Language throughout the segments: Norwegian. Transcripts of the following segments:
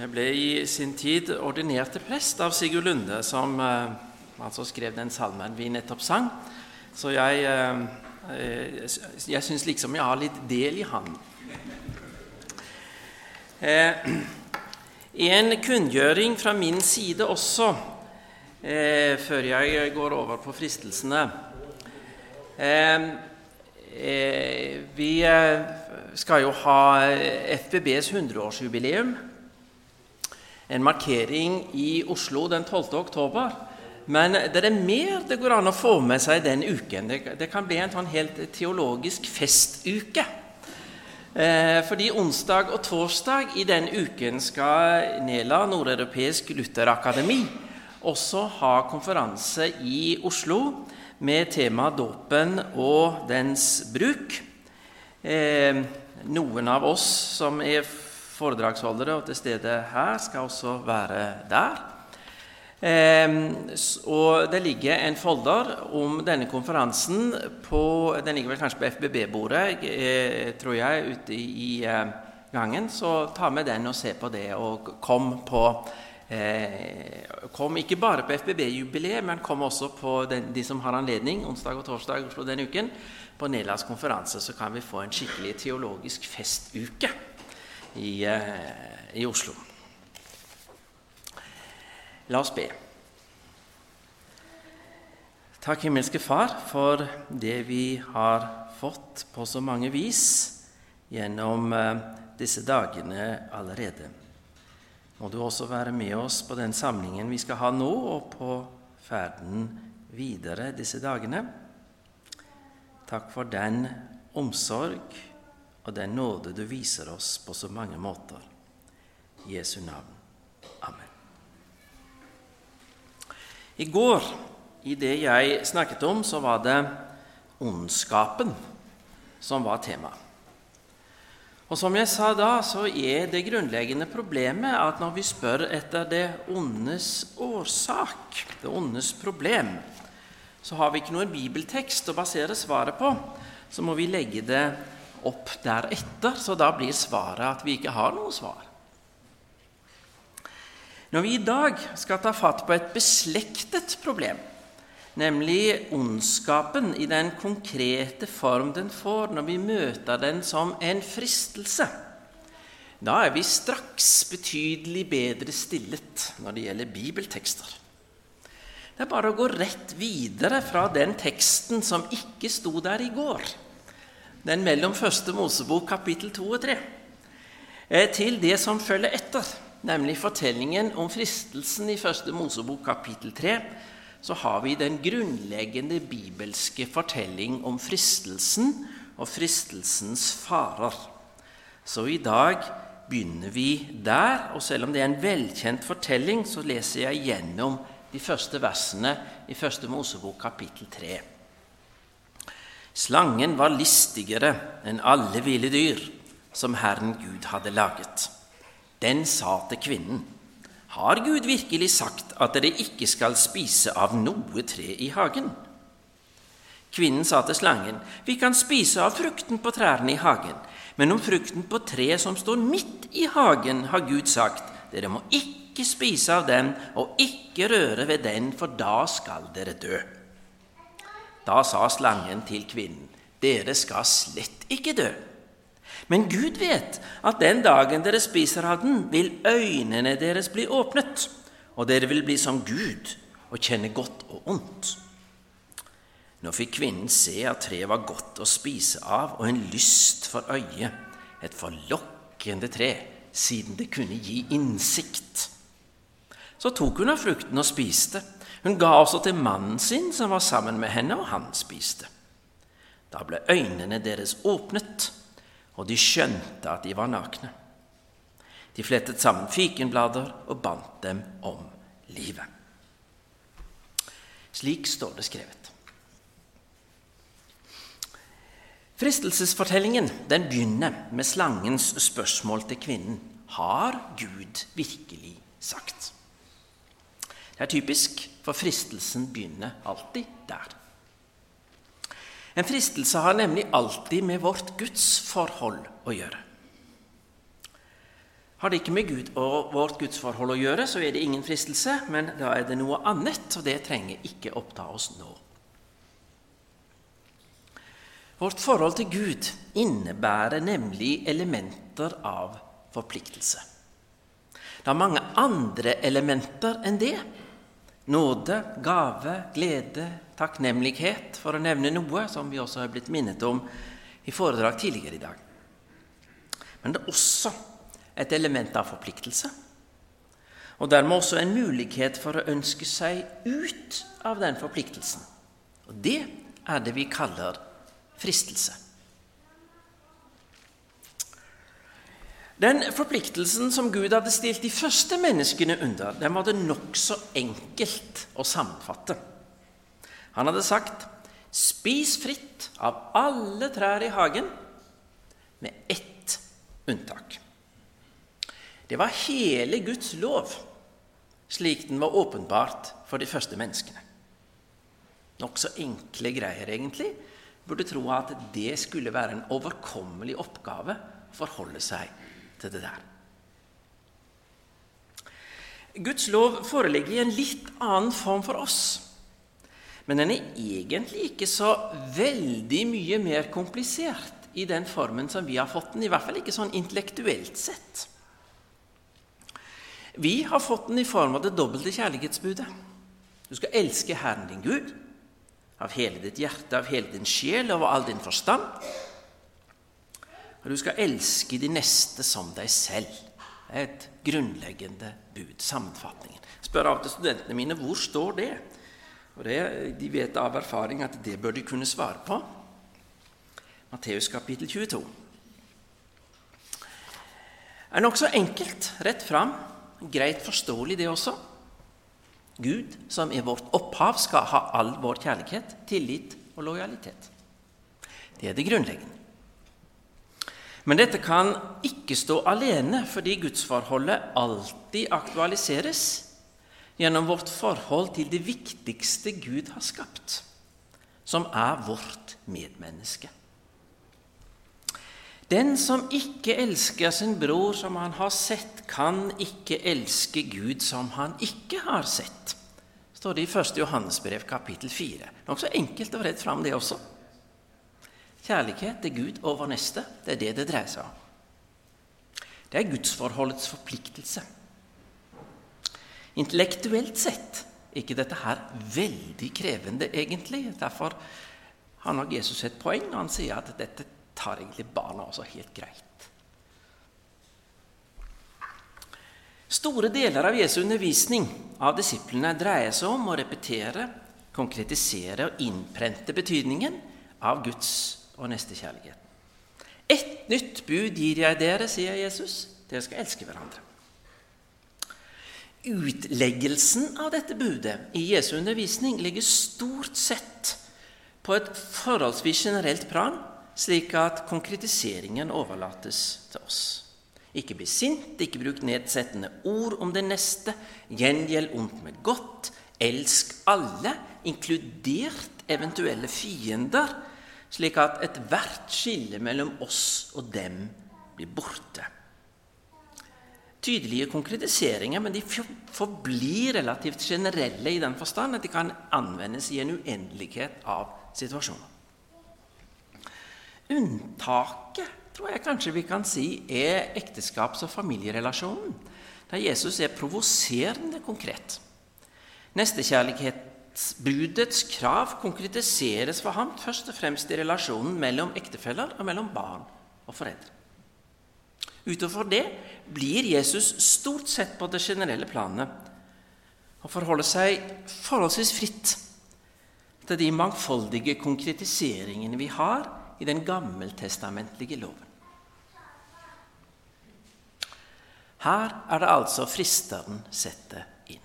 Jeg ble i sin tid ordinert til prest av Sigurd Lunde, som eh, altså skrev den salmen vi nettopp sang. Så jeg, eh, jeg syns liksom jeg har litt del i han. Eh, en kunngjøring fra min side også, eh, før jeg går over på fristelsene. Eh, eh vi eh, skal jo ha FBBs 100-årsjubileum en markering i Oslo den 12. oktober. Men det er mer det går an å få med seg den uken. Det, det kan bli en sånn helt teologisk festuke. Eh, fordi onsdag og torsdag i den uken skal NELA, Nordeuropeisk Lutherakademi, også ha konferanse i Oslo med tema dåpen og dens bruk. Eh, noen av oss som er foredragsholdere og til stede her, skal også være der. Eh, og Det ligger en folder om denne konferansen på Den ligger vel kanskje på FBB-bordet, eh, tror jeg, ute i, i eh, gangen. Så ta med den og se på det, og kom på eh, Kom ikke bare på FBB-jubileet, men kom også på den, de som har anledning onsdag og torsdag i Oslo denne uken, på Nelas konferanse, så kan vi få en skikkelig teologisk festuke i, eh, i Oslo. La oss be. Takk, himmelske Far, for det vi har fått på så mange vis gjennom eh, disse dagene allerede. Må du også være med oss på den samlingen vi skal ha nå, og på ferden videre disse dagene. Takk for den omsorg og den nåde du viser oss på så mange måter. I Jesu navn. Amen. I går, i det jeg snakket om, så var det ondskapen som var tema. Og som jeg sa da, så er det grunnleggende problemet at når vi spør etter det ondes årsak, det ondes problem, så har vi ikke noen bibeltekst å basere svaret på. Så må vi legge det opp deretter, så da blir svaret at vi ikke har noe svar. Når vi i dag skal ta fatt på et beslektet problem, nemlig ondskapen i den konkrete form den får når vi møter den som en fristelse, da er vi straks betydelig bedre stillet når det gjelder bibeltekster. Det er bare å gå rett videre fra den teksten som ikke sto der i går den mellom første Mosebok kapittel 2 og 3, eh, til det som følger etter, nemlig fortellingen om fristelsen i første Mosebok kapittel 3, så har vi den grunnleggende bibelske fortelling om fristelsen og fristelsens farer. Så i dag begynner vi der, og selv om det er en velkjent fortelling, så leser jeg gjennom de første versene i første Mosebok kapittel 3. Slangen var listigere enn alle ville dyr som Herren Gud hadde laget. Den sa til kvinnen, Har Gud virkelig sagt at dere ikke skal spise av noe tre i hagen? Kvinnen sa til slangen, Vi kan spise av frukten på trærne i hagen, men om frukten på treet som står midt i hagen, har Gud sagt, Dere må ikke spise av den og ikke røre ved den, for da skal dere dø. Da sa slangen til kvinnen, dere skal slett ikke dø. Men Gud vet at den dagen dere spiser av den, vil øynene deres bli åpnet, og dere vil bli som Gud og kjenne godt og ondt. Nå fikk kvinnen se at treet var godt å spise av og en lyst for øyet, et forlokkende tre, siden det kunne gi innsikt. Så tok hun av frukten og spiste. Hun ga også til mannen sin som var sammen med henne, og han spiste. Da ble øynene deres åpnet, og de skjønte at de var nakne. De flettet sammen fikenblader og bandt dem om livet. Slik står det skrevet. Fristelsesfortellingen den begynner med slangens spørsmål til kvinnen. Har Gud virkelig sagt? Det er typisk, for fristelsen begynner alltid der. En fristelse har nemlig alltid med vårt gudsforhold å gjøre. Har det ikke med Gud og vårt gudsforhold å gjøre, så er det ingen fristelse, men da er det noe annet, og det trenger ikke oppta oss nå. Vårt forhold til Gud innebærer nemlig elementer av forpliktelse. Det er mange andre elementer enn det. Nåde, gave, glede, takknemlighet, for å nevne noe som vi også har blitt minnet om i foredrag tidligere i dag. Men det er også et element av forpliktelse. Og dermed også en mulighet for å ønske seg ut av den forpliktelsen. Og det er det vi kaller fristelse. Den forpliktelsen som Gud hadde stilt de første menneskene under, den var det nokså enkelt å sammenfatte. Han hadde sagt 'spis fritt av alle trær i hagen', med ett unntak. Det var hele Guds lov, slik den var åpenbart for de første menneskene. Nokså enkle greier, egentlig. Burde tro at det skulle være en overkommelig oppgave å forholde seg til det der. Guds lov foreligger i en litt annen form for oss. Men den er egentlig ikke så veldig mye mer komplisert i den formen som vi har fått den, i hvert fall ikke sånn intellektuelt sett. Vi har fått den i form av det dobbelte kjærlighetsbudet. Du skal elske Herren din Gud av hele ditt hjerte, av hele din sjel, over all din forstand. Og du skal elske de neste som deg selv. Det er et grunnleggende bud. Sammenfatningen. Jeg spør av til studentene mine hvor står det Og det, De vet av erfaring at det bør de kunne svare på. Matteus kapittel 22. Det er nokså enkelt, rett fram. Greit forståelig, det også. Gud, som er vårt opphav, skal ha all vår kjærlighet, tillit og lojalitet. Det er det grunnleggende. Men dette kan ikke stå alene, fordi gudsforholdet alltid aktualiseres gjennom vårt forhold til det viktigste Gud har skapt, som er vårt medmenneske. Den som ikke elsker sin bror som han har sett, kan ikke elske Gud som han ikke har sett. står det i 1. Johannesbrev kapittel 4. Nokså enkelt og rett fram, det også. Kjærlighet til Gud over neste, det er det det dreier seg om. Det er gudsforholdets forpliktelse. Intellektuelt sett er ikke dette her veldig krevende, egentlig. Derfor har nok Jesus et poeng når han sier at dette tar egentlig barna også helt greit. Store deler av Jesu undervisning av disiplene dreier seg om å repetere, konkretisere og innprente betydningen av Guds og nestekjærlighet. Ett nytt bud gir jeg dere, sier Jesus. Dere skal elske hverandre. Utleggelsen av dette budet i Jesu undervisning ligger stort sett på et forholdsvis generelt plan slik at konkretiseringen overlates til oss. Ikke bli sint, ikke bruk nedsettende ord om det neste. Gjengjeld ondt med godt. Elsk alle, inkludert eventuelle fiender, slik at ethvert skille mellom oss og dem blir borte. Tydelige konkretiseringer, men de forblir relativt generelle i den forstand at de kan anvendes i en uendelighet av situasjoner. Unntaket, tror jeg kanskje vi kan si, er ekteskaps- og familierelasjonen, der Jesus er provoserende konkret. Nestekjærlighetsbudets krav konkretiseres for ham først og fremst i relasjonen mellom ektefeller og mellom barn og foreldre. Utover det blir Jesus stort sett på det generelle planet og forholder seg forholdsvis fritt til de mangfoldige konkretiseringene vi har i den gammeltestamentlige loven. Her er det altså fristeren setter inn.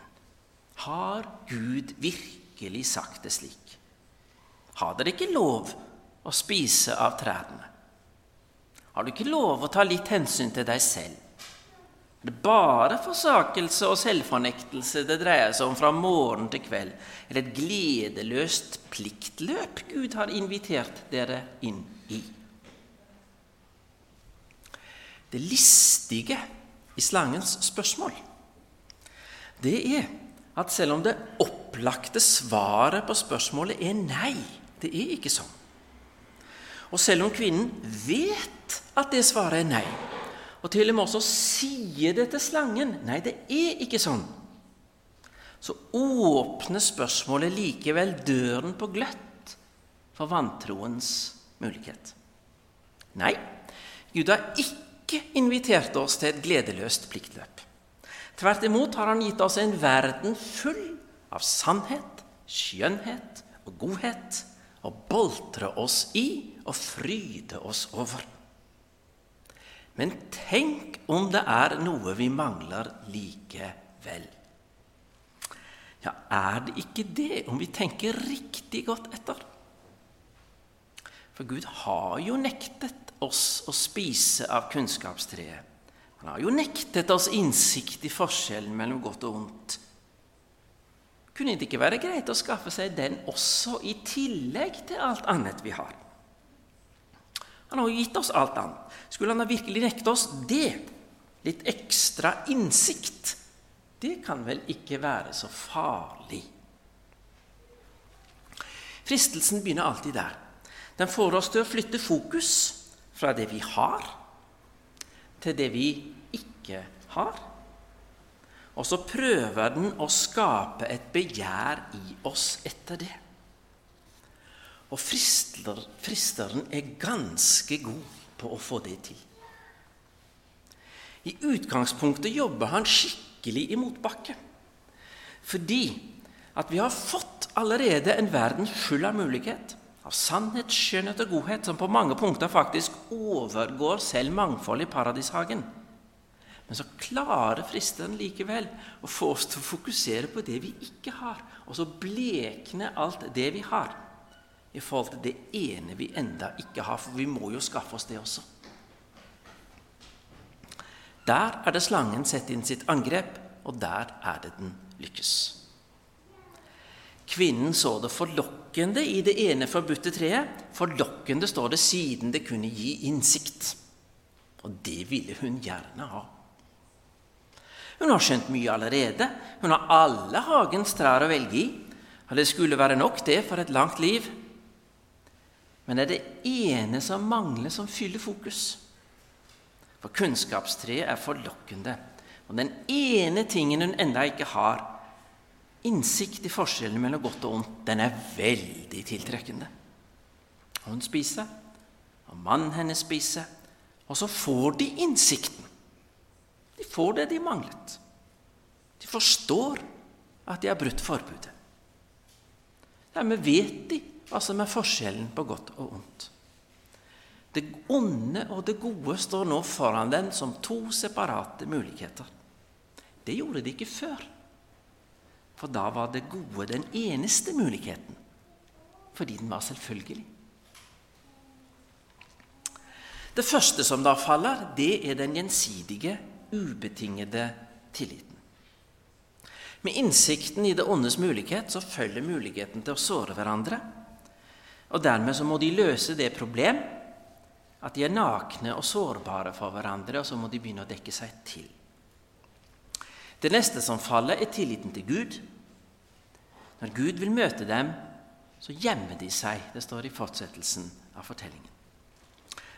Har Gud virkelig sagt det slik? Har dere ikke lov å spise av trærne? Har du ikke lov å ta litt hensyn til deg selv? Er Det bare forsakelse og selvfornektelse det dreier seg om fra morgen til kveld. Er det et gledeløst pliktløp Gud har invitert dere inn i? Det listige i slangens spørsmål, det er at selv om det opplagte svaret på spørsmålet er nei, det er ikke sånn. Og selv om kvinnen vet at det svaret er nei, og til og med også sier det til slangen Nei, det er ikke sånn. Så åpner spørsmålet likevel døren på gløtt for vantroens mulighet. Nei, Gud har ikke invitert oss til et gledeløst pliktløp. Tvert imot har han gitt oss en verden full av sannhet, skjønnhet og godhet, å boltre oss i og fryde oss over. Men tenk om det er noe vi mangler likevel. Ja, er det ikke det, om vi tenker riktig godt etter? For Gud har jo nektet oss å spise av kunnskapstreet. Han har jo nektet oss innsikt i forskjellen mellom godt og ondt. Kunne det ikke være greit å skaffe seg den også i tillegg til alt annet vi har? Han har jo gitt oss alt annet. Skulle han da virkelig nekte oss det, litt ekstra innsikt, det kan vel ikke være så farlig? Fristelsen begynner alltid der. Den får oss til å flytte fokus fra det vi har, til det vi ikke har. Og så prøver den å skape et begjær i oss etter det. Og frister, fristeren er ganske god på å få det til. I utgangspunktet jobber han skikkelig i motbakke. Fordi at vi har fått allerede en verden full av mulighet, av sannhet, skjønnhet og godhet, som på mange punkter faktisk overgår selv mangfoldet i paradishagen. Men så klarer fristeren likevel å få oss til å fokusere på det vi ikke har, og så blekne alt det vi har, i forhold til det ene vi enda ikke har, for vi må jo skaffe oss det også. Der er det slangen setter inn sitt angrep, og der er det den lykkes. Kvinnen så det forlokkende i det ene forbudte treet. Forlokkende står det siden det kunne gi innsikt. Og det ville hun gjerne ha. Hun har skjønt mye allerede. Hun har alle hagens trær å velge i. Og det skulle være nok, det, for et langt liv. Men det er det ene som mangler, som fyller fokus. For kunnskapstreet er forlokkende. Og den ene tingen hun enda ikke har, innsikt i forskjellen mellom godt og ondt, den er veldig tiltrekkende. Hun spiser, og mannen hennes spiser, og så får de innsikten. De får det de manglet. De forstår at de har brutt forbudet. Dermed vet de hva som er forskjellen på godt og ondt. Det onde og det gode står nå foran dem som to separate muligheter. Det gjorde de ikke før, for da var det gode den eneste muligheten, fordi den var selvfølgelig. Det første som da faller, det er den gjensidige ubetingede tilliten. Med innsikten i det åndes mulighet så følger muligheten til å såre hverandre. Og dermed så må de løse det problem at de er nakne og sårbare for hverandre, og så må de begynne å dekke seg til. Det neste som faller, er tilliten til Gud. Når Gud vil møte dem, så gjemmer de seg. Det står i fortsettelsen av fortellingen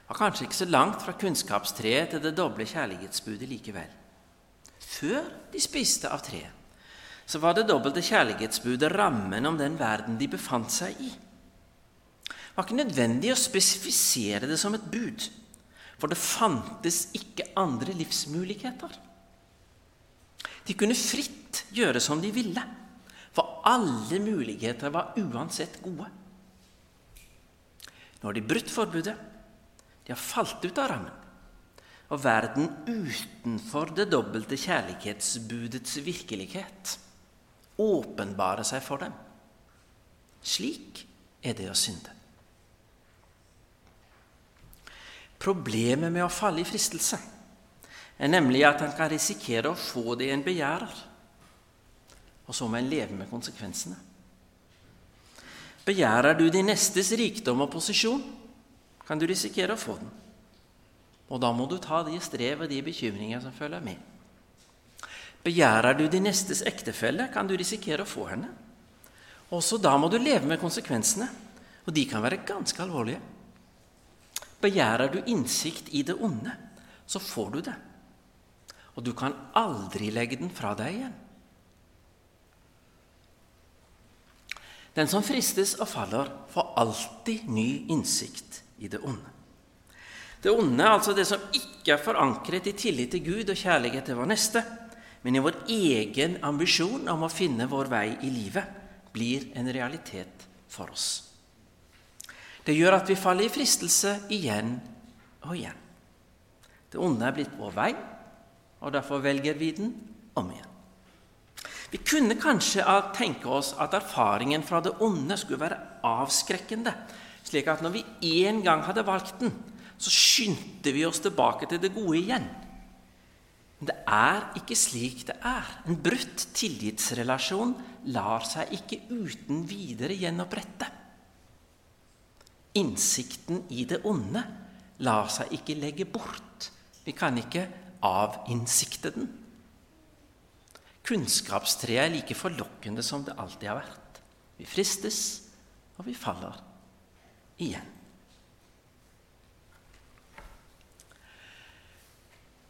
var kanskje ikke så langt fra kunnskapstreet til det doble kjærlighetsbudet likevel. Før de spiste av treet, så var det dobbelte kjærlighetsbudet rammen om den verden de befant seg i. Det var ikke nødvendig å spesifisere det som et bud, for det fantes ikke andre livsmuligheter. De kunne fritt gjøre som de ville, for alle muligheter var uansett gode. Nå har de brutt forbudet, de har falt ut av rammen. Og verden utenfor det dobbelte kjærlighetsbudets virkelighet åpenbarer seg for dem. Slik er det å synde. Problemet med å falle i fristelse er nemlig at han kan risikere å få det en begjærer, og så må en leve med konsekvensene. Begjærer du din nestes rikdom og posisjon, kan du risikere å få den. Og da må du ta de strev og de bekymringer som følger med. Begjærer du din nestes ektefelle, kan du risikere å få henne. Også da må du leve med konsekvensene, og de kan være ganske alvorlige. Begjærer du innsikt i det onde, så får du det. Og du kan aldri legge den fra deg igjen. Den som fristes og faller, får alltid ny innsikt i det onde. Det onde, altså det som ikke er forankret i tillit til Gud og kjærlighet til vår neste, men i vår egen ambisjon om å finne vår vei i livet, blir en realitet for oss. Det gjør at vi faller i fristelse igjen og igjen. Det onde er blitt vår vei, og derfor velger vi den om igjen. Vi kunne kanskje tenke oss at erfaringen fra det onde skulle være avskrekkende, slik at når vi én gang hadde valgt den, så skyndte vi oss tilbake til det gode igjen. Men det er ikke slik det er. En brutt tillitsrelasjon lar seg ikke uten videre gjenopprette. Innsikten i det onde lar seg ikke legge bort. Vi kan ikke avinnsikte den. Kunnskapstreet er like forlokkende som det alltid har vært. Vi fristes, og vi faller igjen.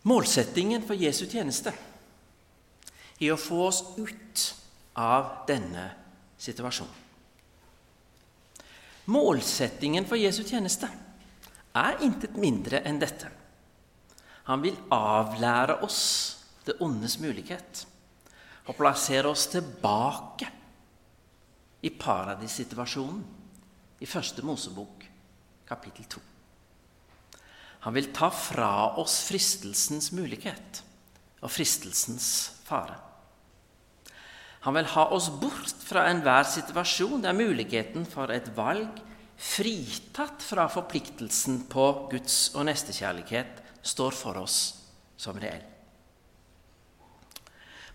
Målsettingen for Jesu tjeneste er å få oss ut av denne situasjonen. Målsettingen for Jesu tjeneste er intet mindre enn dette. Han vil avlære oss det ondes mulighet og plassere oss tilbake i paradissituasjonen i Første Mosebok, kapittel 2. Han vil ta fra oss fristelsens mulighet og fristelsens fare. Han vil ha oss bort fra enhver situasjon der muligheten for et valg, fritatt fra forpliktelsen på Guds og nestekjærlighet, står for oss som reell.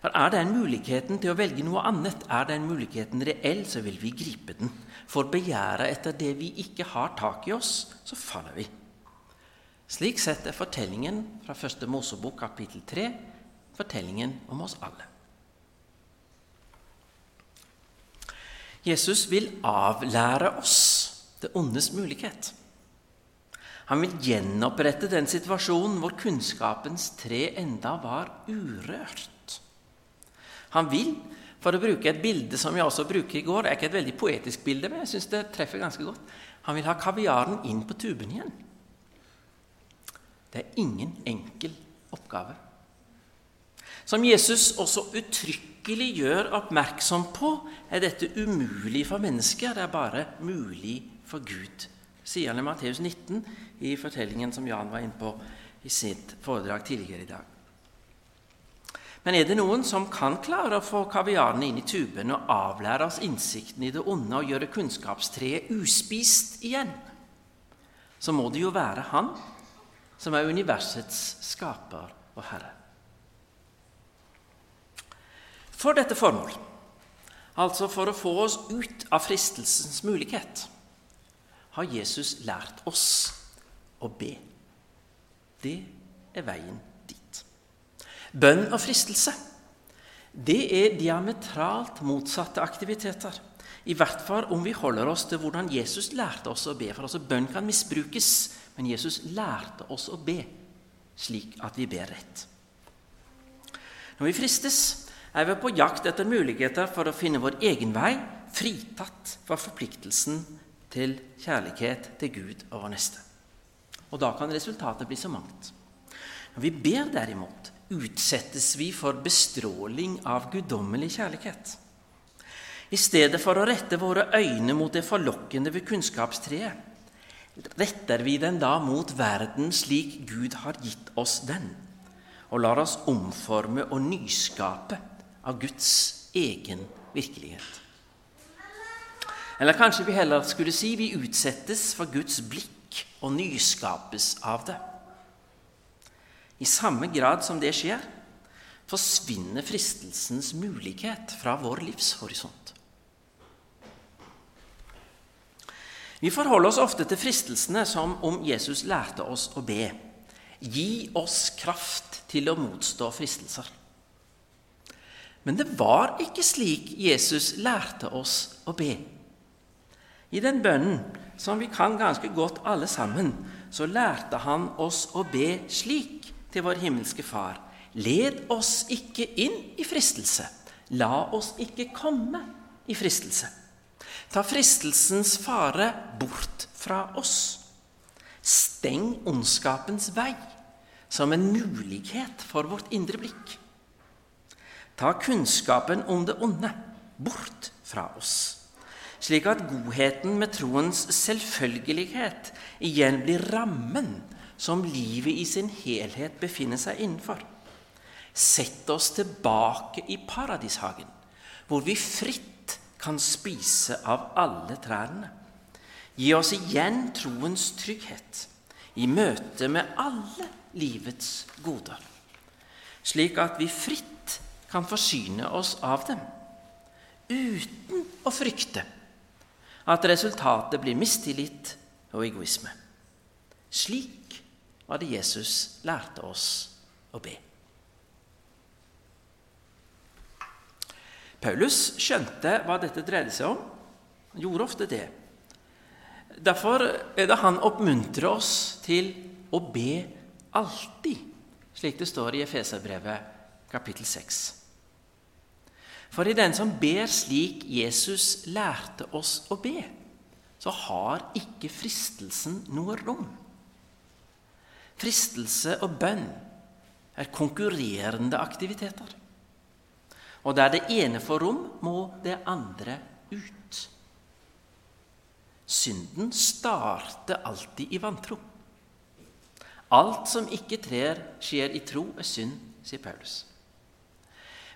For Er den muligheten til å velge noe annet, er den muligheten reell, så vil vi gripe den. For begjæret etter det vi ikke har tak i oss, så faller vi. Slik sett er fortellingen fra første Mosebok kapittel 3 fortellingen om oss alle. Jesus vil avlære oss det ondes mulighet. Han vil gjenopprette den situasjonen hvor kunnskapens tre enda var urørt. Han vil, for å bruke et bilde som jeg også bruker i går Det er ikke et veldig poetisk bilde, men jeg syns det treffer ganske godt. Han vil ha kaviaren inn på tuben igjen. Det er ingen enkel oppgave. Som Jesus også uttrykkelig gjør oppmerksom på, er dette umulig for mennesker. Det er bare mulig for Gud, sier han i Matteus 19 i fortellingen som Jan var inne på i sitt foredrag tidligere i dag. Men er det noen som kan klare å få kaviarene inn i tuben og avlære oss innsikten i det onde og gjøre kunnskapstreet uspist igjen, så må det jo være Han som er universets skaper og herre. For dette formål, altså for å få oss ut av fristelsens mulighet, har Jesus lært oss å be. Det er veien dit. Bønn og fristelse det er diametralt motsatte aktiviteter. I hvert fall om vi holder oss til hvordan Jesus lærte oss å be. For altså bønn kan misbrukes men Jesus lærte oss å be slik at vi ber rett. Når vi fristes, er vi på jakt etter muligheter for å finne vår egen vei, fritatt fra forpliktelsen til kjærlighet til Gud og vår neste. Og da kan resultatet bli så mangt. Når vi ber, derimot, utsettes vi for bestråling av guddommelig kjærlighet. I stedet for å rette våre øyne mot det forlokkende ved kunnskapstreet, retter vi den da mot verden slik Gud har gitt oss den, og lar oss omforme og nyskape av Guds egen virkelighet. Eller kanskje vi heller skulle si vi utsettes for Guds blikk og nyskapes av det. I samme grad som det skjer, forsvinner fristelsens mulighet fra vår livshorisont. Vi forholder oss ofte til fristelsene som om Jesus lærte oss å be. Gi oss kraft til å motstå fristelser. Men det var ikke slik Jesus lærte oss å be. I den bønnen, som vi kan ganske godt alle sammen, så lærte han oss å be slik til vår himmelske Far. Led oss ikke inn i fristelse. La oss ikke komme i fristelse. Ta fristelsens fare bort fra oss. Steng ondskapens vei som en mulighet for vårt indre blikk. Ta kunnskapen om det onde bort fra oss, slik at godheten med troens selvfølgelighet igjen blir rammen som livet i sin helhet befinner seg innenfor. Sett oss tilbake i paradishagen, hvor vi fritt kan spise av alle trærne. Gi oss igjen troens trygghet i møte med alle livets goder, slik at vi fritt kan forsyne oss av dem, uten å frykte at resultatet blir mistillit og egoisme. Slik var det Jesus lærte oss å be. Paulus skjønte hva dette dreide seg om. Han gjorde ofte det. Derfor er det han oppmuntrer oss til å be alltid, slik det står i Efeserbrevet kapittel 6. For i den som ber slik Jesus lærte oss å be, så har ikke fristelsen noe rom. Fristelse og bønn er konkurrerende aktiviteter. Og der det ene får rom, må det andre ut. Synden starter alltid i vantro. Alt som ikke trer, skjer i tro, er synd, sier Paulus.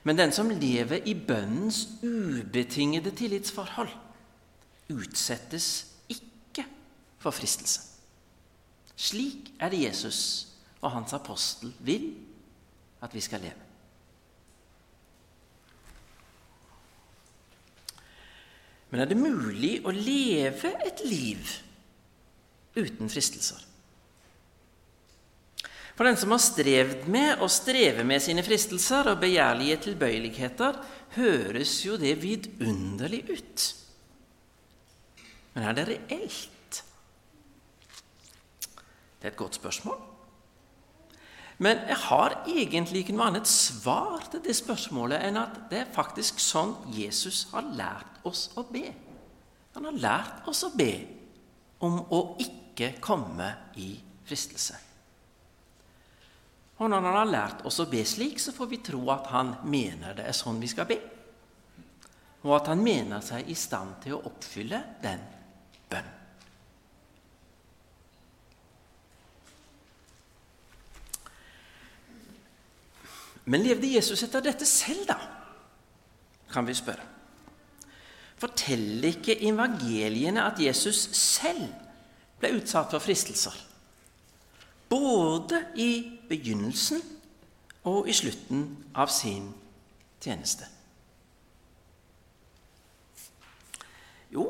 Men den som lever i bønnens ubetingede tillitsforhold, utsettes ikke for fristelse. Slik er det Jesus og hans apostel vil at vi skal leve. Men er det mulig å leve et liv uten fristelser? For den som har strevd med og strever med sine fristelser og begjærlige tilbøyeligheter, høres jo det vidunderlig ut. Men er det reelt? Det er et godt spørsmål. Men jeg har egentlig ikke noe annet svar til det spørsmålet enn at det er faktisk sånn Jesus har lært oss å be. Han har lært oss å be om å ikke komme i fristelse. Og når han har lært oss å be slik, så får vi tro at han mener det er sånn vi skal be. Og at han mener seg i stand til å oppfylle den bønn. Men levde Jesus etter dette selv, da? Kan vi spørre. Forteller ikke evangeliene at Jesus selv ble utsatt for fristelser? Både i begynnelsen og i slutten av sin tjeneste. Jo,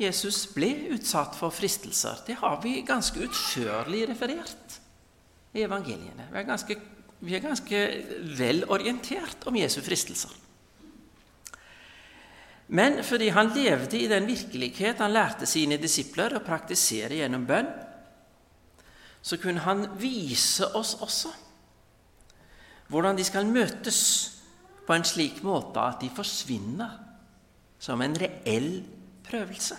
Jesus ble utsatt for fristelser. Det har vi ganske utførlig referert i evangeliene. Vi er ganske, vi er ganske vel orientert om Jesu fristelser. Men fordi han levde i den virkelighet han lærte sine disipler å praktisere gjennom bønn, så kunne han vise oss også hvordan de skal møtes på en slik måte at de forsvinner som en reell prøvelse.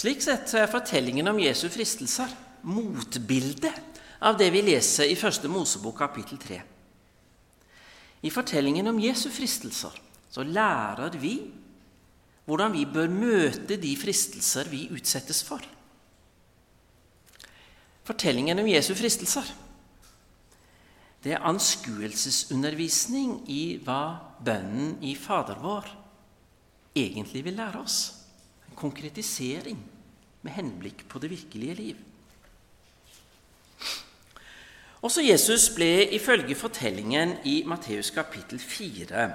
Slik sett er fortellingen om Jesu fristelser motbildet av det vi leser i Første Mosebok kapittel 3. I fortellingen om Jesu fristelser så lærer vi hvordan vi bør møte de fristelser vi utsettes for. Fortellingen om Jesu fristelser det er anskuelsesundervisning i hva bønnen i Fader vår egentlig vil lære oss. En konkretisering med henblikk på det virkelige liv. Også Jesus ble ifølge fortellingen i Matteus kapittel 4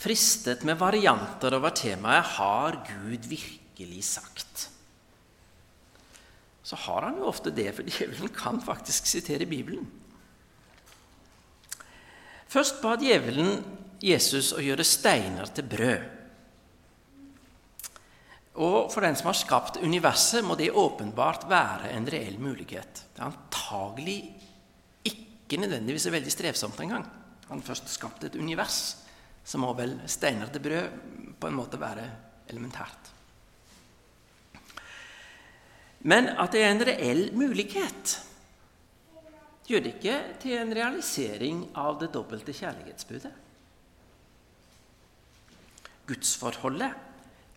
fristet med varianter over temaet 'Har Gud virkelig sagt?' så har han jo ofte det, for djevelen kan faktisk sitere Bibelen. Først ba djevelen Jesus å gjøre steiner til brød. Og for den som har skapt universet, må det åpenbart være en reell mulighet. Det er antagelig ikke nødvendigvis er veldig strevsomt engang. Han først skapte et univers, så må vel steiner til brød på en måte være elementært. Men at det er en reell mulighet, gjør det ikke til en realisering av det dobbelte kjærlighetsbudet. Gudsforholdet,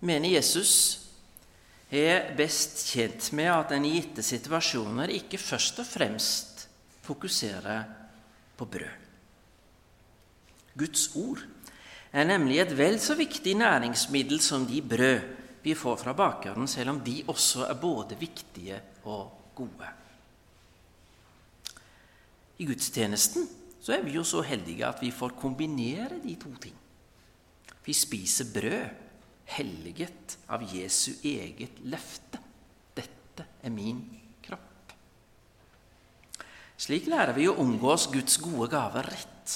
mener Jesus, er best tjent med at en i gitte situasjoner ikke først og fremst fokuserer på brød. Guds ord er nemlig et vel så viktig næringsmiddel som de brød vi får fra bakeren, selv om de også er både viktige og gode. I gudstjenesten så er vi jo så heldige at vi får kombinere de to ting. Vi spiser brød helliget av Jesu eget løfte. Dette er min. Slik lærer vi å omgås Guds gode gaver rett.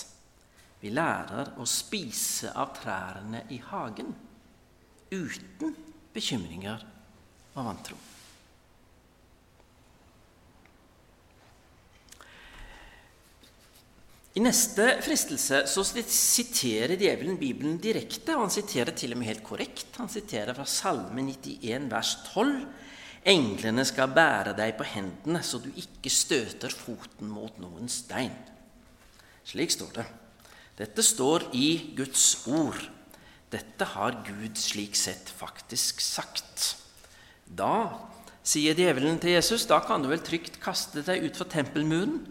Vi lærer å spise av trærne i hagen uten bekymringer og vantro. I neste fristelse så siterer djevelen Bibelen direkte, og han siterer til og med helt korrekt. Han siterer fra Salme 91, vers 12. Englene skal bære deg på hendene, så du ikke støter foten mot noen stein. Slik står det. Dette står i Guds ord. Dette har Gud slik sett faktisk sagt. Da, sier djevelen til Jesus, da kan du vel trygt kaste deg utfor tempelmuren.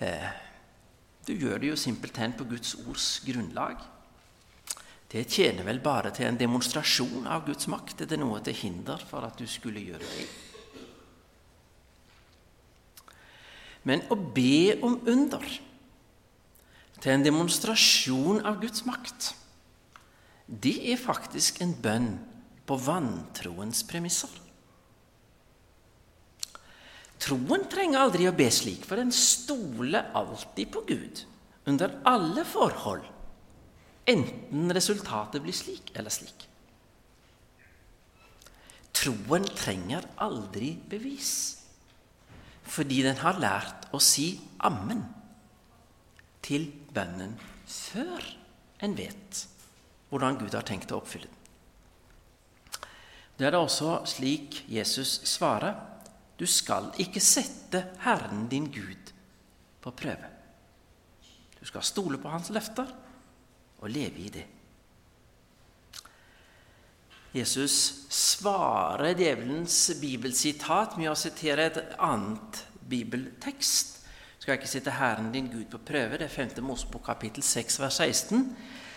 Eh, du gjør det jo simpelthen på Guds ords grunnlag. Det tjener vel bare til en demonstrasjon av Guds makt. Er det noe til hinder for at du skulle gjøre det? Men å be om under til en demonstrasjon av Guds makt, det er faktisk en bønn på vantroens premisser. Troen trenger aldri å be slik, for den stoler alltid på Gud under alle forhold, enten resultatet blir slik eller slik. Troen trenger aldri bevis, fordi den har lært å si ammen til bønnen før en vet hvordan Gud har tenkt å oppfylle den. Det er da også slik Jesus svarer du skal ikke sette Herren din Gud på prøve. Du skal stole på hans løfter og leve i det. Jesus svarer djevelens bibelsitat med å sitere et annet bibeltekst. Skal ikke sette Herren din Gud på prøve. Det er 5. Mosebok kapittel 6 vers 16.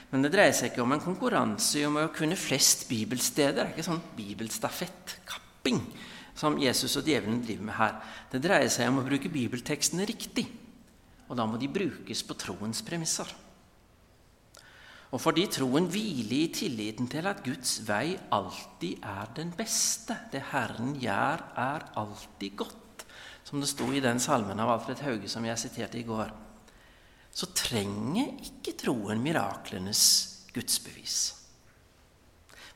Men det dreier seg ikke om en konkurranse om å kunne flest bibelsteder. Det er ikke sånn bibelstafettkapping som Jesus og djevelen driver med her. Det dreier seg om å bruke bibeltekstene riktig. Og da må de brukes på troens premisser. Og fordi troen hviler i tilliten til at Guds vei alltid er den beste. Det Herren gjør, er alltid godt, som det sto i den salmen av Alfred Hauge som jeg siterte i går. Så trenger ikke troen miraklenes gudsbevis.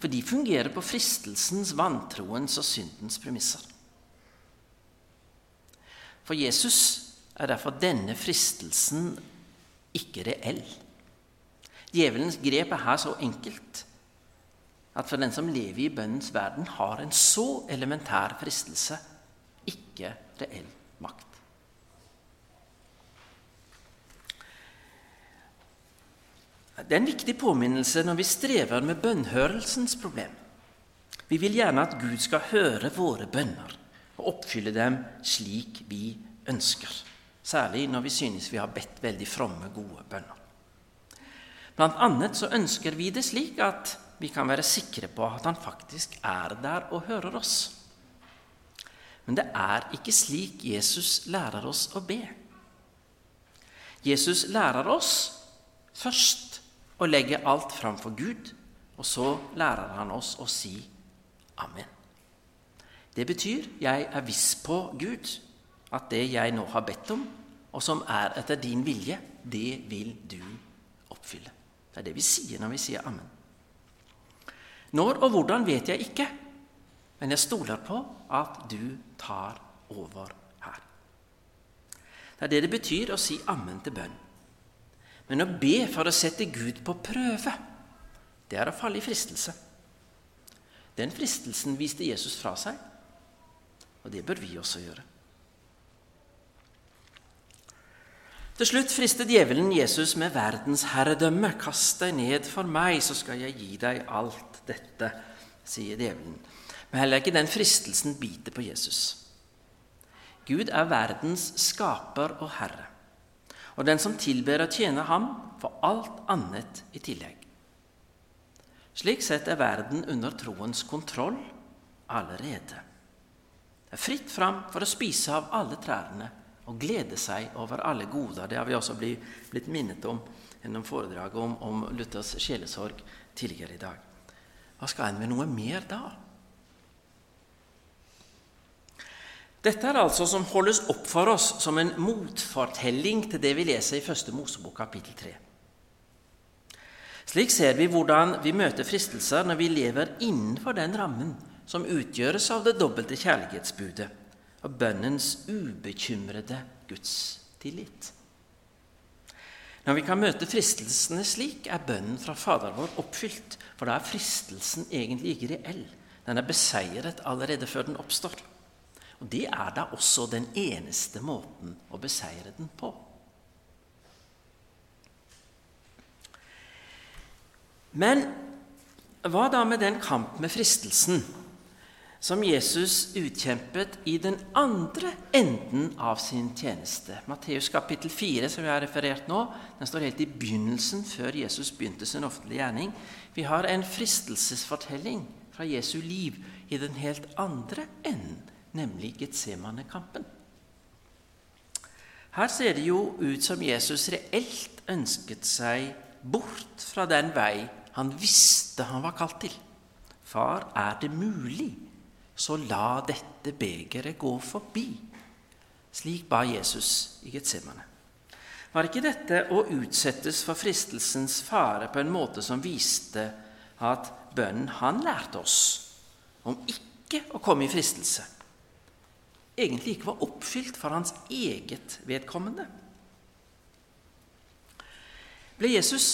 For de fungerer på fristelsens, vantroens og syndens premisser. For Jesus er derfor denne fristelsen ikke reell. Djevelens grep er her så enkelt at for den som lever i bønnens verden, har en så elementær fristelse ikke reell makt. Det er en viktig påminnelse når vi strever med bønnhørelsens problem. Vi vil gjerne at Gud skal høre våre bønner og oppfylle dem slik vi ønsker. Særlig når vi synes vi har bedt veldig fromme, gode bønner. Blant annet så ønsker vi det slik at vi kan være sikre på at Han faktisk er der og hører oss. Men det er ikke slik Jesus lærer oss å be. Jesus lærer oss først å legge alt fram for Gud. Og så lærer han oss å si amen. Det betyr jeg er viss på Gud, at det jeg nå har bedt om, og som er etter din vilje, det vil du. Det er det vi sier når vi sier amen. Når og hvordan vet jeg ikke, men jeg stoler på at du tar over her. Det er det det betyr å si ammen til bønn. Men å be for å sette Gud på prøve, det er å falle i fristelse. Den fristelsen viste Jesus fra seg, og det bør vi også gjøre. Til slutt fristet djevelen Jesus med verdens herredømme. Kast deg ned for meg, så skal jeg gi deg alt dette, sier djevelen. Men heller ikke den fristelsen biter på Jesus. Gud er verdens skaper og herre. Og den som tilber og tjener ham, får alt annet i tillegg. Slik sett er verden under troens kontroll allerede. Det er fritt fram for å spise av alle trærne og glede seg over alle goder. Det har vi også blitt, minnet om gjennom foredraget om, om Luthers sjelesorg tidligere i dag. Hva skal en med noe mer da? Dette er altså som holdes opp for oss som en motfortelling til det vi leser i Første Mosebok kapittel 3. Slik ser vi hvordan vi møter fristelser når vi lever innenfor den rammen som utgjøres av det dobbelte kjærlighetsbudet og bønnens ubekymrede gudstillit. Når vi kan møte fristelsene slik, er bønnen fra Fader vår oppfylt, for da er fristelsen egentlig ikke reell. Den er beseiret allerede før den oppstår. Og Det er da også den eneste måten å beseire den på. Men hva da med den kamp med fristelsen som Jesus utkjempet i den andre enden av sin tjeneste. Matteus kapittel 4, som jeg har referert nå, den står helt i begynnelsen, før Jesus begynte sin offentlige gjerning. Vi har en fristelsesfortelling fra Jesu liv i den helt andre enden, nemlig Getsemane-kampen. Her ser det jo ut som Jesus reelt ønsket seg bort fra den vei han visste han var kalt til. Far, er det mulig? Så la dette begeret gå forbi. Slik ba Jesus i Getsemane. Var ikke dette å utsettes for fristelsens fare på en måte som viste at bønnen han lærte oss om ikke å komme i fristelse, egentlig ikke var oppfylt for hans eget vedkommende? Ble Jesus,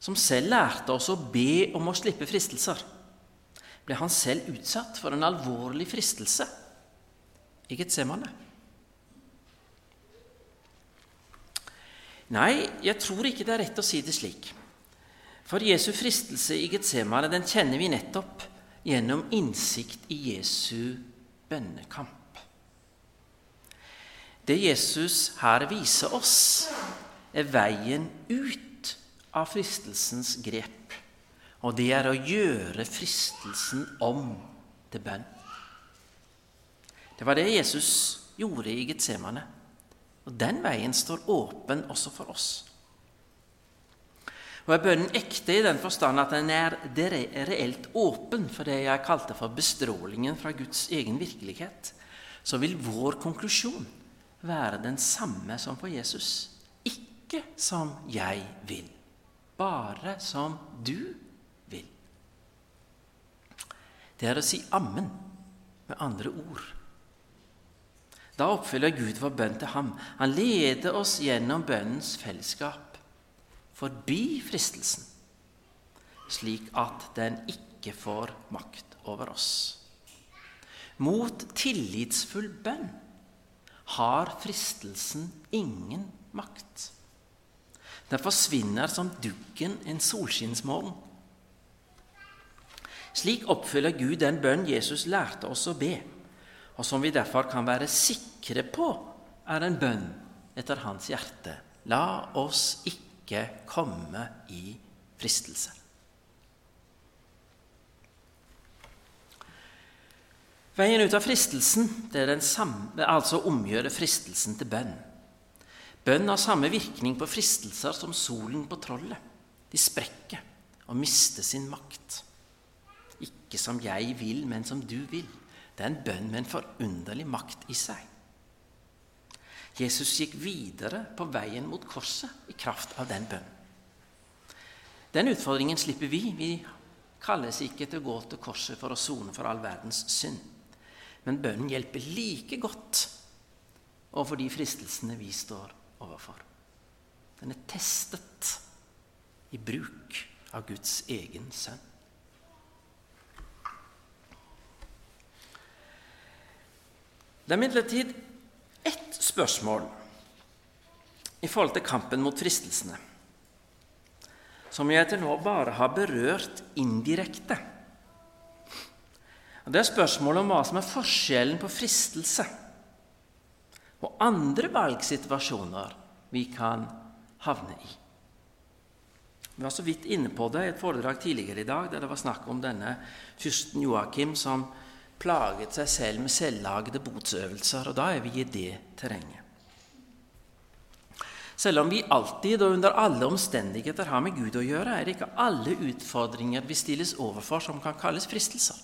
som selv lærte oss å be om å slippe fristelser, ble han selv utsatt for en alvorlig fristelse i Getsemane. Nei, jeg tror ikke det er rett å si det slik. For Jesu fristelse i Getsemane den kjenner vi nettopp gjennom innsikt i Jesu bønnekamp. Det Jesus her viser oss, er veien ut av fristelsens grep og det er å gjøre fristelsen om til bønn. Det var det Jesus gjorde i Getsemane. Og den veien står åpen også for oss. Og Er bønnen ekte i den forstand at den er reelt åpen for det jeg kalte for bestrålingen fra Guds egen virkelighet, så vil vår konklusjon være den samme som for Jesus. Ikke som jeg vil, bare som du vil det er å si ammen med andre ord. Da oppfyller Gud vår bønn til ham. Han leder oss gjennom bønnens fellesskap, forbi fristelsen, slik at den ikke får makt over oss. Mot tillitsfull bønn har fristelsen ingen makt. Den forsvinner som duggen en solskinnsmorgen. Slik oppfyller Gud den bønn Jesus lærte oss å be, og som vi derfor kan være sikre på er en bønn etter hans hjerte. La oss ikke komme i fristelse. Veien ut av fristelsen det er den samme, altså å omgjøre fristelsen til bønn. Bønn har samme virkning på fristelser som solen på trollet. De sprekker og mister sin makt. Ikke som jeg vil, men som du vil. Det er en bønn med en forunderlig makt i seg. Jesus gikk videre på veien mot korset i kraft av den bønnen. Den utfordringen slipper vi. Vi kalles ikke til å gå til korset for å sone for all verdens synd. Men bønnen hjelper like godt overfor de fristelsene vi står overfor. Den er testet i bruk av Guds egen sønn. Det er imidlertid ett spørsmål i forhold til kampen mot fristelsene som jeg til nå bare har berørt indirekte. Og Det er spørsmålet om hva som er forskjellen på fristelse og andre valgsituasjoner vi kan havne i. Vi var så vidt inne på det i et foredrag tidligere i dag der det var snakk om denne fyrsten Joakim som plaget seg selv med selvlagde botsøvelser. Og da er vi i det terrenget. Selv om vi alltid og under alle omstendigheter har med Gud å gjøre, er det ikke alle utfordringer vi stilles overfor, som kan kalles fristelser.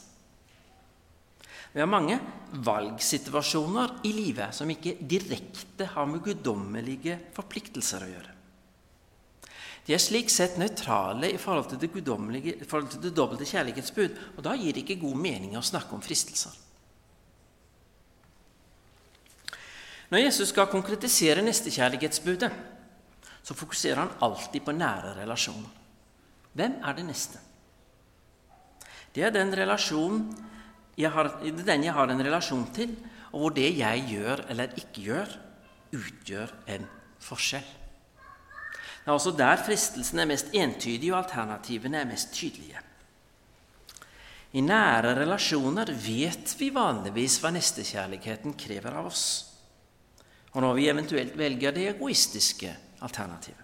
Vi har mange valgsituasjoner i livet som ikke direkte har med guddommelige forpliktelser å gjøre. De er slik sett nøytrale i forhold til det, forhold til det dobbelte kjærlighetsbud, og da gir det ikke god mening å snakke om fristelser. Når Jesus skal konkretisere nestekjærlighetsbudet, så fokuserer han alltid på nære relasjoner. Hvem er det neste? Det er den, jeg har, den jeg har en relasjon til, og hvor det jeg gjør eller ikke gjør, utgjør en forskjell. Det er også der fristelsen er mest entydig, og alternativene er mest tydelige. I nære relasjoner vet vi vanligvis hva nestekjærligheten krever av oss, og når vi eventuelt velger det egoistiske alternativet.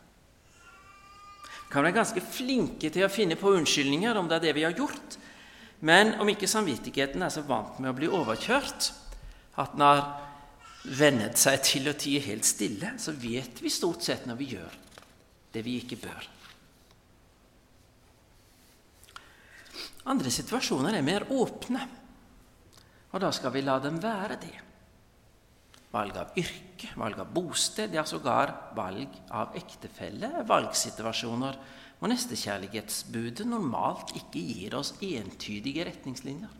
Vi kan være ganske flinke til å finne på unnskyldninger om det er det vi har gjort, men om ikke samvittigheten er så vant med å bli overkjørt at den har vennet seg til å tie helt stille, så vet vi stort sett når vi gjør det vi ikke bør. Andre situasjoner er mer åpne, og da skal vi la dem være det. Valg av yrke, valg av bosted, ja sågar valg av ektefelle er valgsituasjoner hvor nestekjærlighetsbudet normalt ikke gir oss entydige retningslinjer.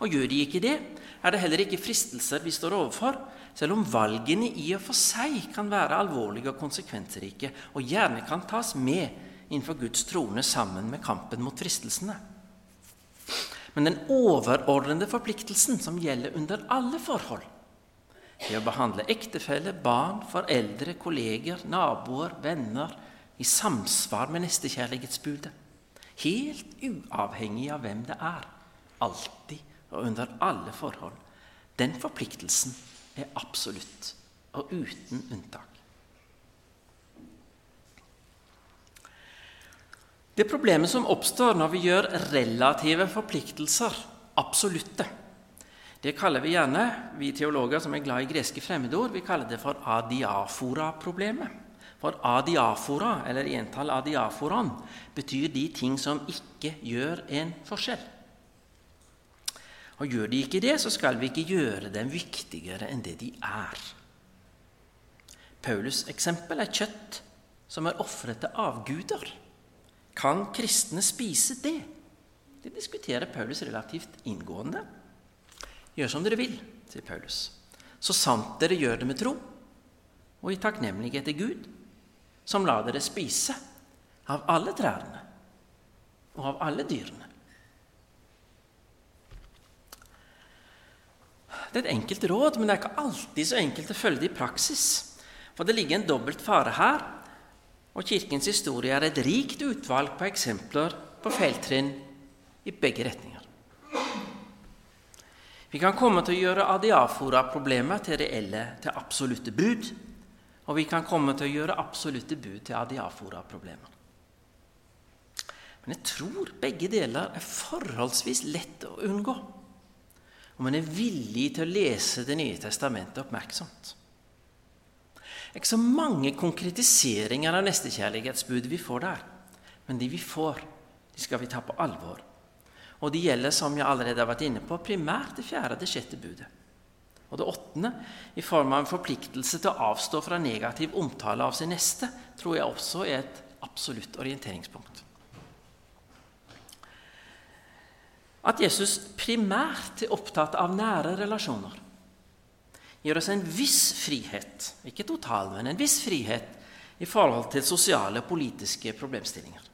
Og gjør de ikke det, er det heller ikke fristelser vi står overfor, selv om valgene i og for seg kan være alvorlige og konsekvensrike, og gjerne kan tas med innenfor Guds trone sammen med kampen mot fristelsene. Men den overordnede forpliktelsen som gjelder under alle forhold, det å behandle ektefelle, barn, foreldre, kolleger, naboer, venner i samsvar med nestekjærlighetsbudet, helt uavhengig av hvem det er, alltid og under alle forhold, den forpliktelsen er absolutt og uten unntak. Det problemet som oppstår når vi gjør relative forpliktelser absolutte, det kaller vi gjerne, vi teologer som er glad i greske fremmedord, vi kaller det for adiafora-problemet. For adiafora, eller entall adiaforan, betyr de ting som ikke gjør en forskjell. Og gjør de ikke det, så skal vi ikke gjøre dem viktigere enn det de er. Paulus' eksempel er kjøtt som er ofret til avguder. Kan kristne spise det? Det diskuterer Paulus relativt inngående. Gjør som dere vil, sier Paulus, så sant dere gjør det med tro og i takknemlighet til Gud, som lar dere spise av alle trærne og av alle dyrene. Det er et enkelt råd, men det er ikke alltid så enkelt å følge det i praksis. For det ligger en dobbelt fare her, og Kirkens historie er et rikt utvalg på eksempler på feiltrinn i begge retninger. Vi kan komme til å gjøre adiafora-problemet til reelle, til absolutte bud. Og vi kan komme til å gjøre absolutte bud til adiafora-problemer. Men jeg tror begge deler er forholdsvis lett å unngå og man er villig til å lese Det nye testamentet oppmerksomt. Det er ikke så mange konkretiseringer av nestekjærlighetsbudet vi får der, men de vi får, de skal vi ta på alvor Og de gjelder, som jeg allerede har vært inne på, primært det fjerde og det sjette budet. Og det åttende, i form av en forpliktelse til å avstå fra negativ omtale av sin neste, tror jeg også er et absolutt orienteringspunkt. At Jesus primært er opptatt av nære relasjoner, gir oss en viss frihet, ikke total, men en viss frihet i forhold til sosiale og politiske problemstillinger.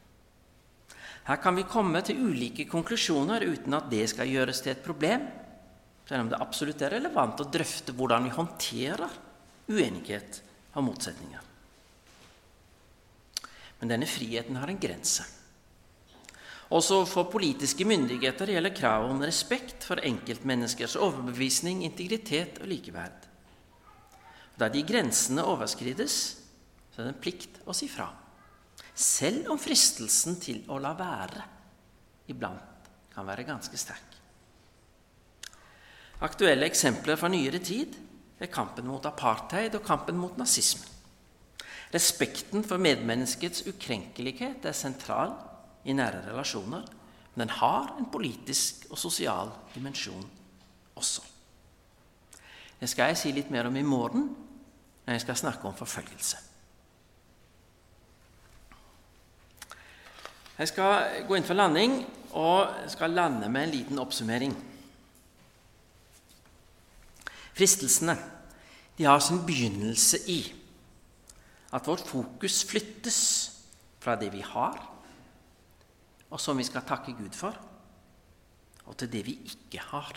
Her kan vi komme til ulike konklusjoner uten at det skal gjøres til et problem, selv om det absolutt er relevant å drøfte hvordan vi håndterer uenighet og motsetninger. Men denne friheten har en grense. Også for politiske myndigheter gjelder kravet om respekt for enkeltmenneskers overbevisning, integritet og likeverd. Da de grensene overskrides, så er det en plikt å si fra. Selv om fristelsen til å la være iblant kan være ganske sterk. Aktuelle eksempler fra nyere tid er kampen mot apartheid og kampen mot nazisme. Respekten for medmenneskets ukrenkelighet er sentral i nære relasjoner, men den har en politisk og sosial dimensjon også. Det skal jeg si litt mer om i morgen når jeg skal snakke om forfølgelse. Jeg skal gå inn for landing og skal lande med en liten oppsummering. Fristelsene de har sin begynnelse i at vårt fokus flyttes fra det vi har, og som vi skal takke Gud for, og til det vi ikke har,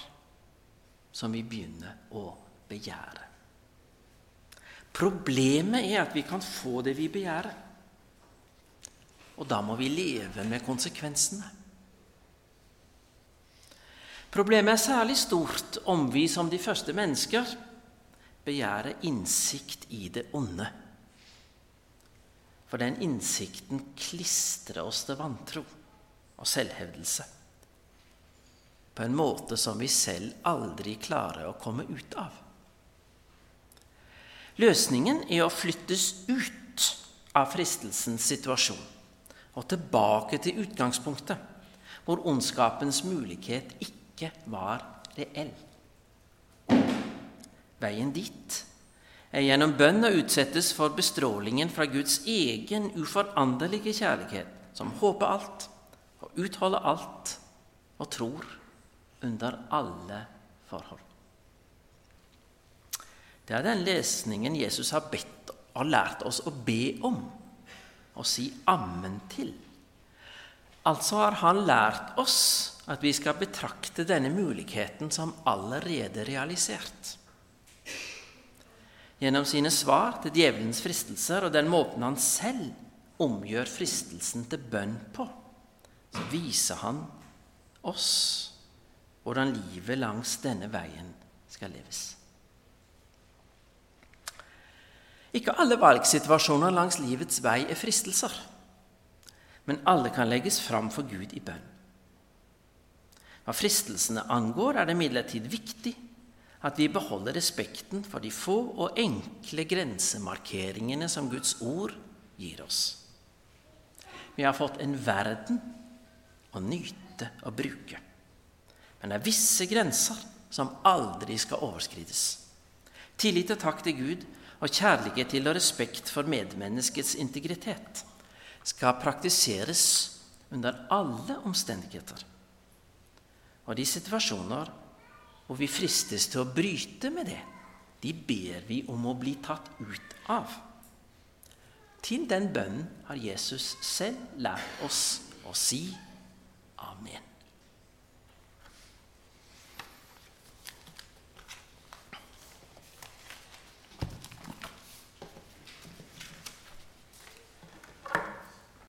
som vi begynner å begjære. Problemet er at vi kan få det vi begjærer. Og da må vi leve med konsekvensene. Problemet er særlig stort om vi som de første mennesker begjærer innsikt i det onde. For den innsikten klistrer oss til vantro og selvhevdelse på en måte som vi selv aldri klarer å komme ut av. Løsningen er å flyttes ut av fristelsens situasjon og tilbake til utgangspunktet, hvor ondskapens mulighet ikke var reell. Veien dit er gjennom bønn å utsettes for bestrålingen fra Guds egen uforanderlige kjærlighet, som håper alt utholder alt og tror under alle forhold. Det er den lesningen Jesus har bedt har lært oss å be om og si ammen til. Altså har han lært oss at vi skal betrakte denne muligheten som allerede realisert. Gjennom sine svar til djevelens fristelser og den måten han selv omgjør fristelsen til bønn på, så viser han oss hvordan livet langs denne veien skal leves. Ikke alle valgsituasjoner langs livets vei er fristelser, men alle kan legges fram for Gud i bønn. Hva fristelsene angår, er det imidlertid viktig at vi beholder respekten for de få og enkle grensemarkeringene som Guds ord gir oss. Vi har fått en verden å nyte og bruke, men det er visse grenser som aldri skal overskrides. Tillit og takk til Gud og kjærlighet til og respekt for medmenneskets integritet skal praktiseres under alle omstendigheter. Og de situasjoner hvor vi fristes til å bryte med det, de ber vi om å bli tatt ut av. Til den bønnen har Jesus selv lært oss å si.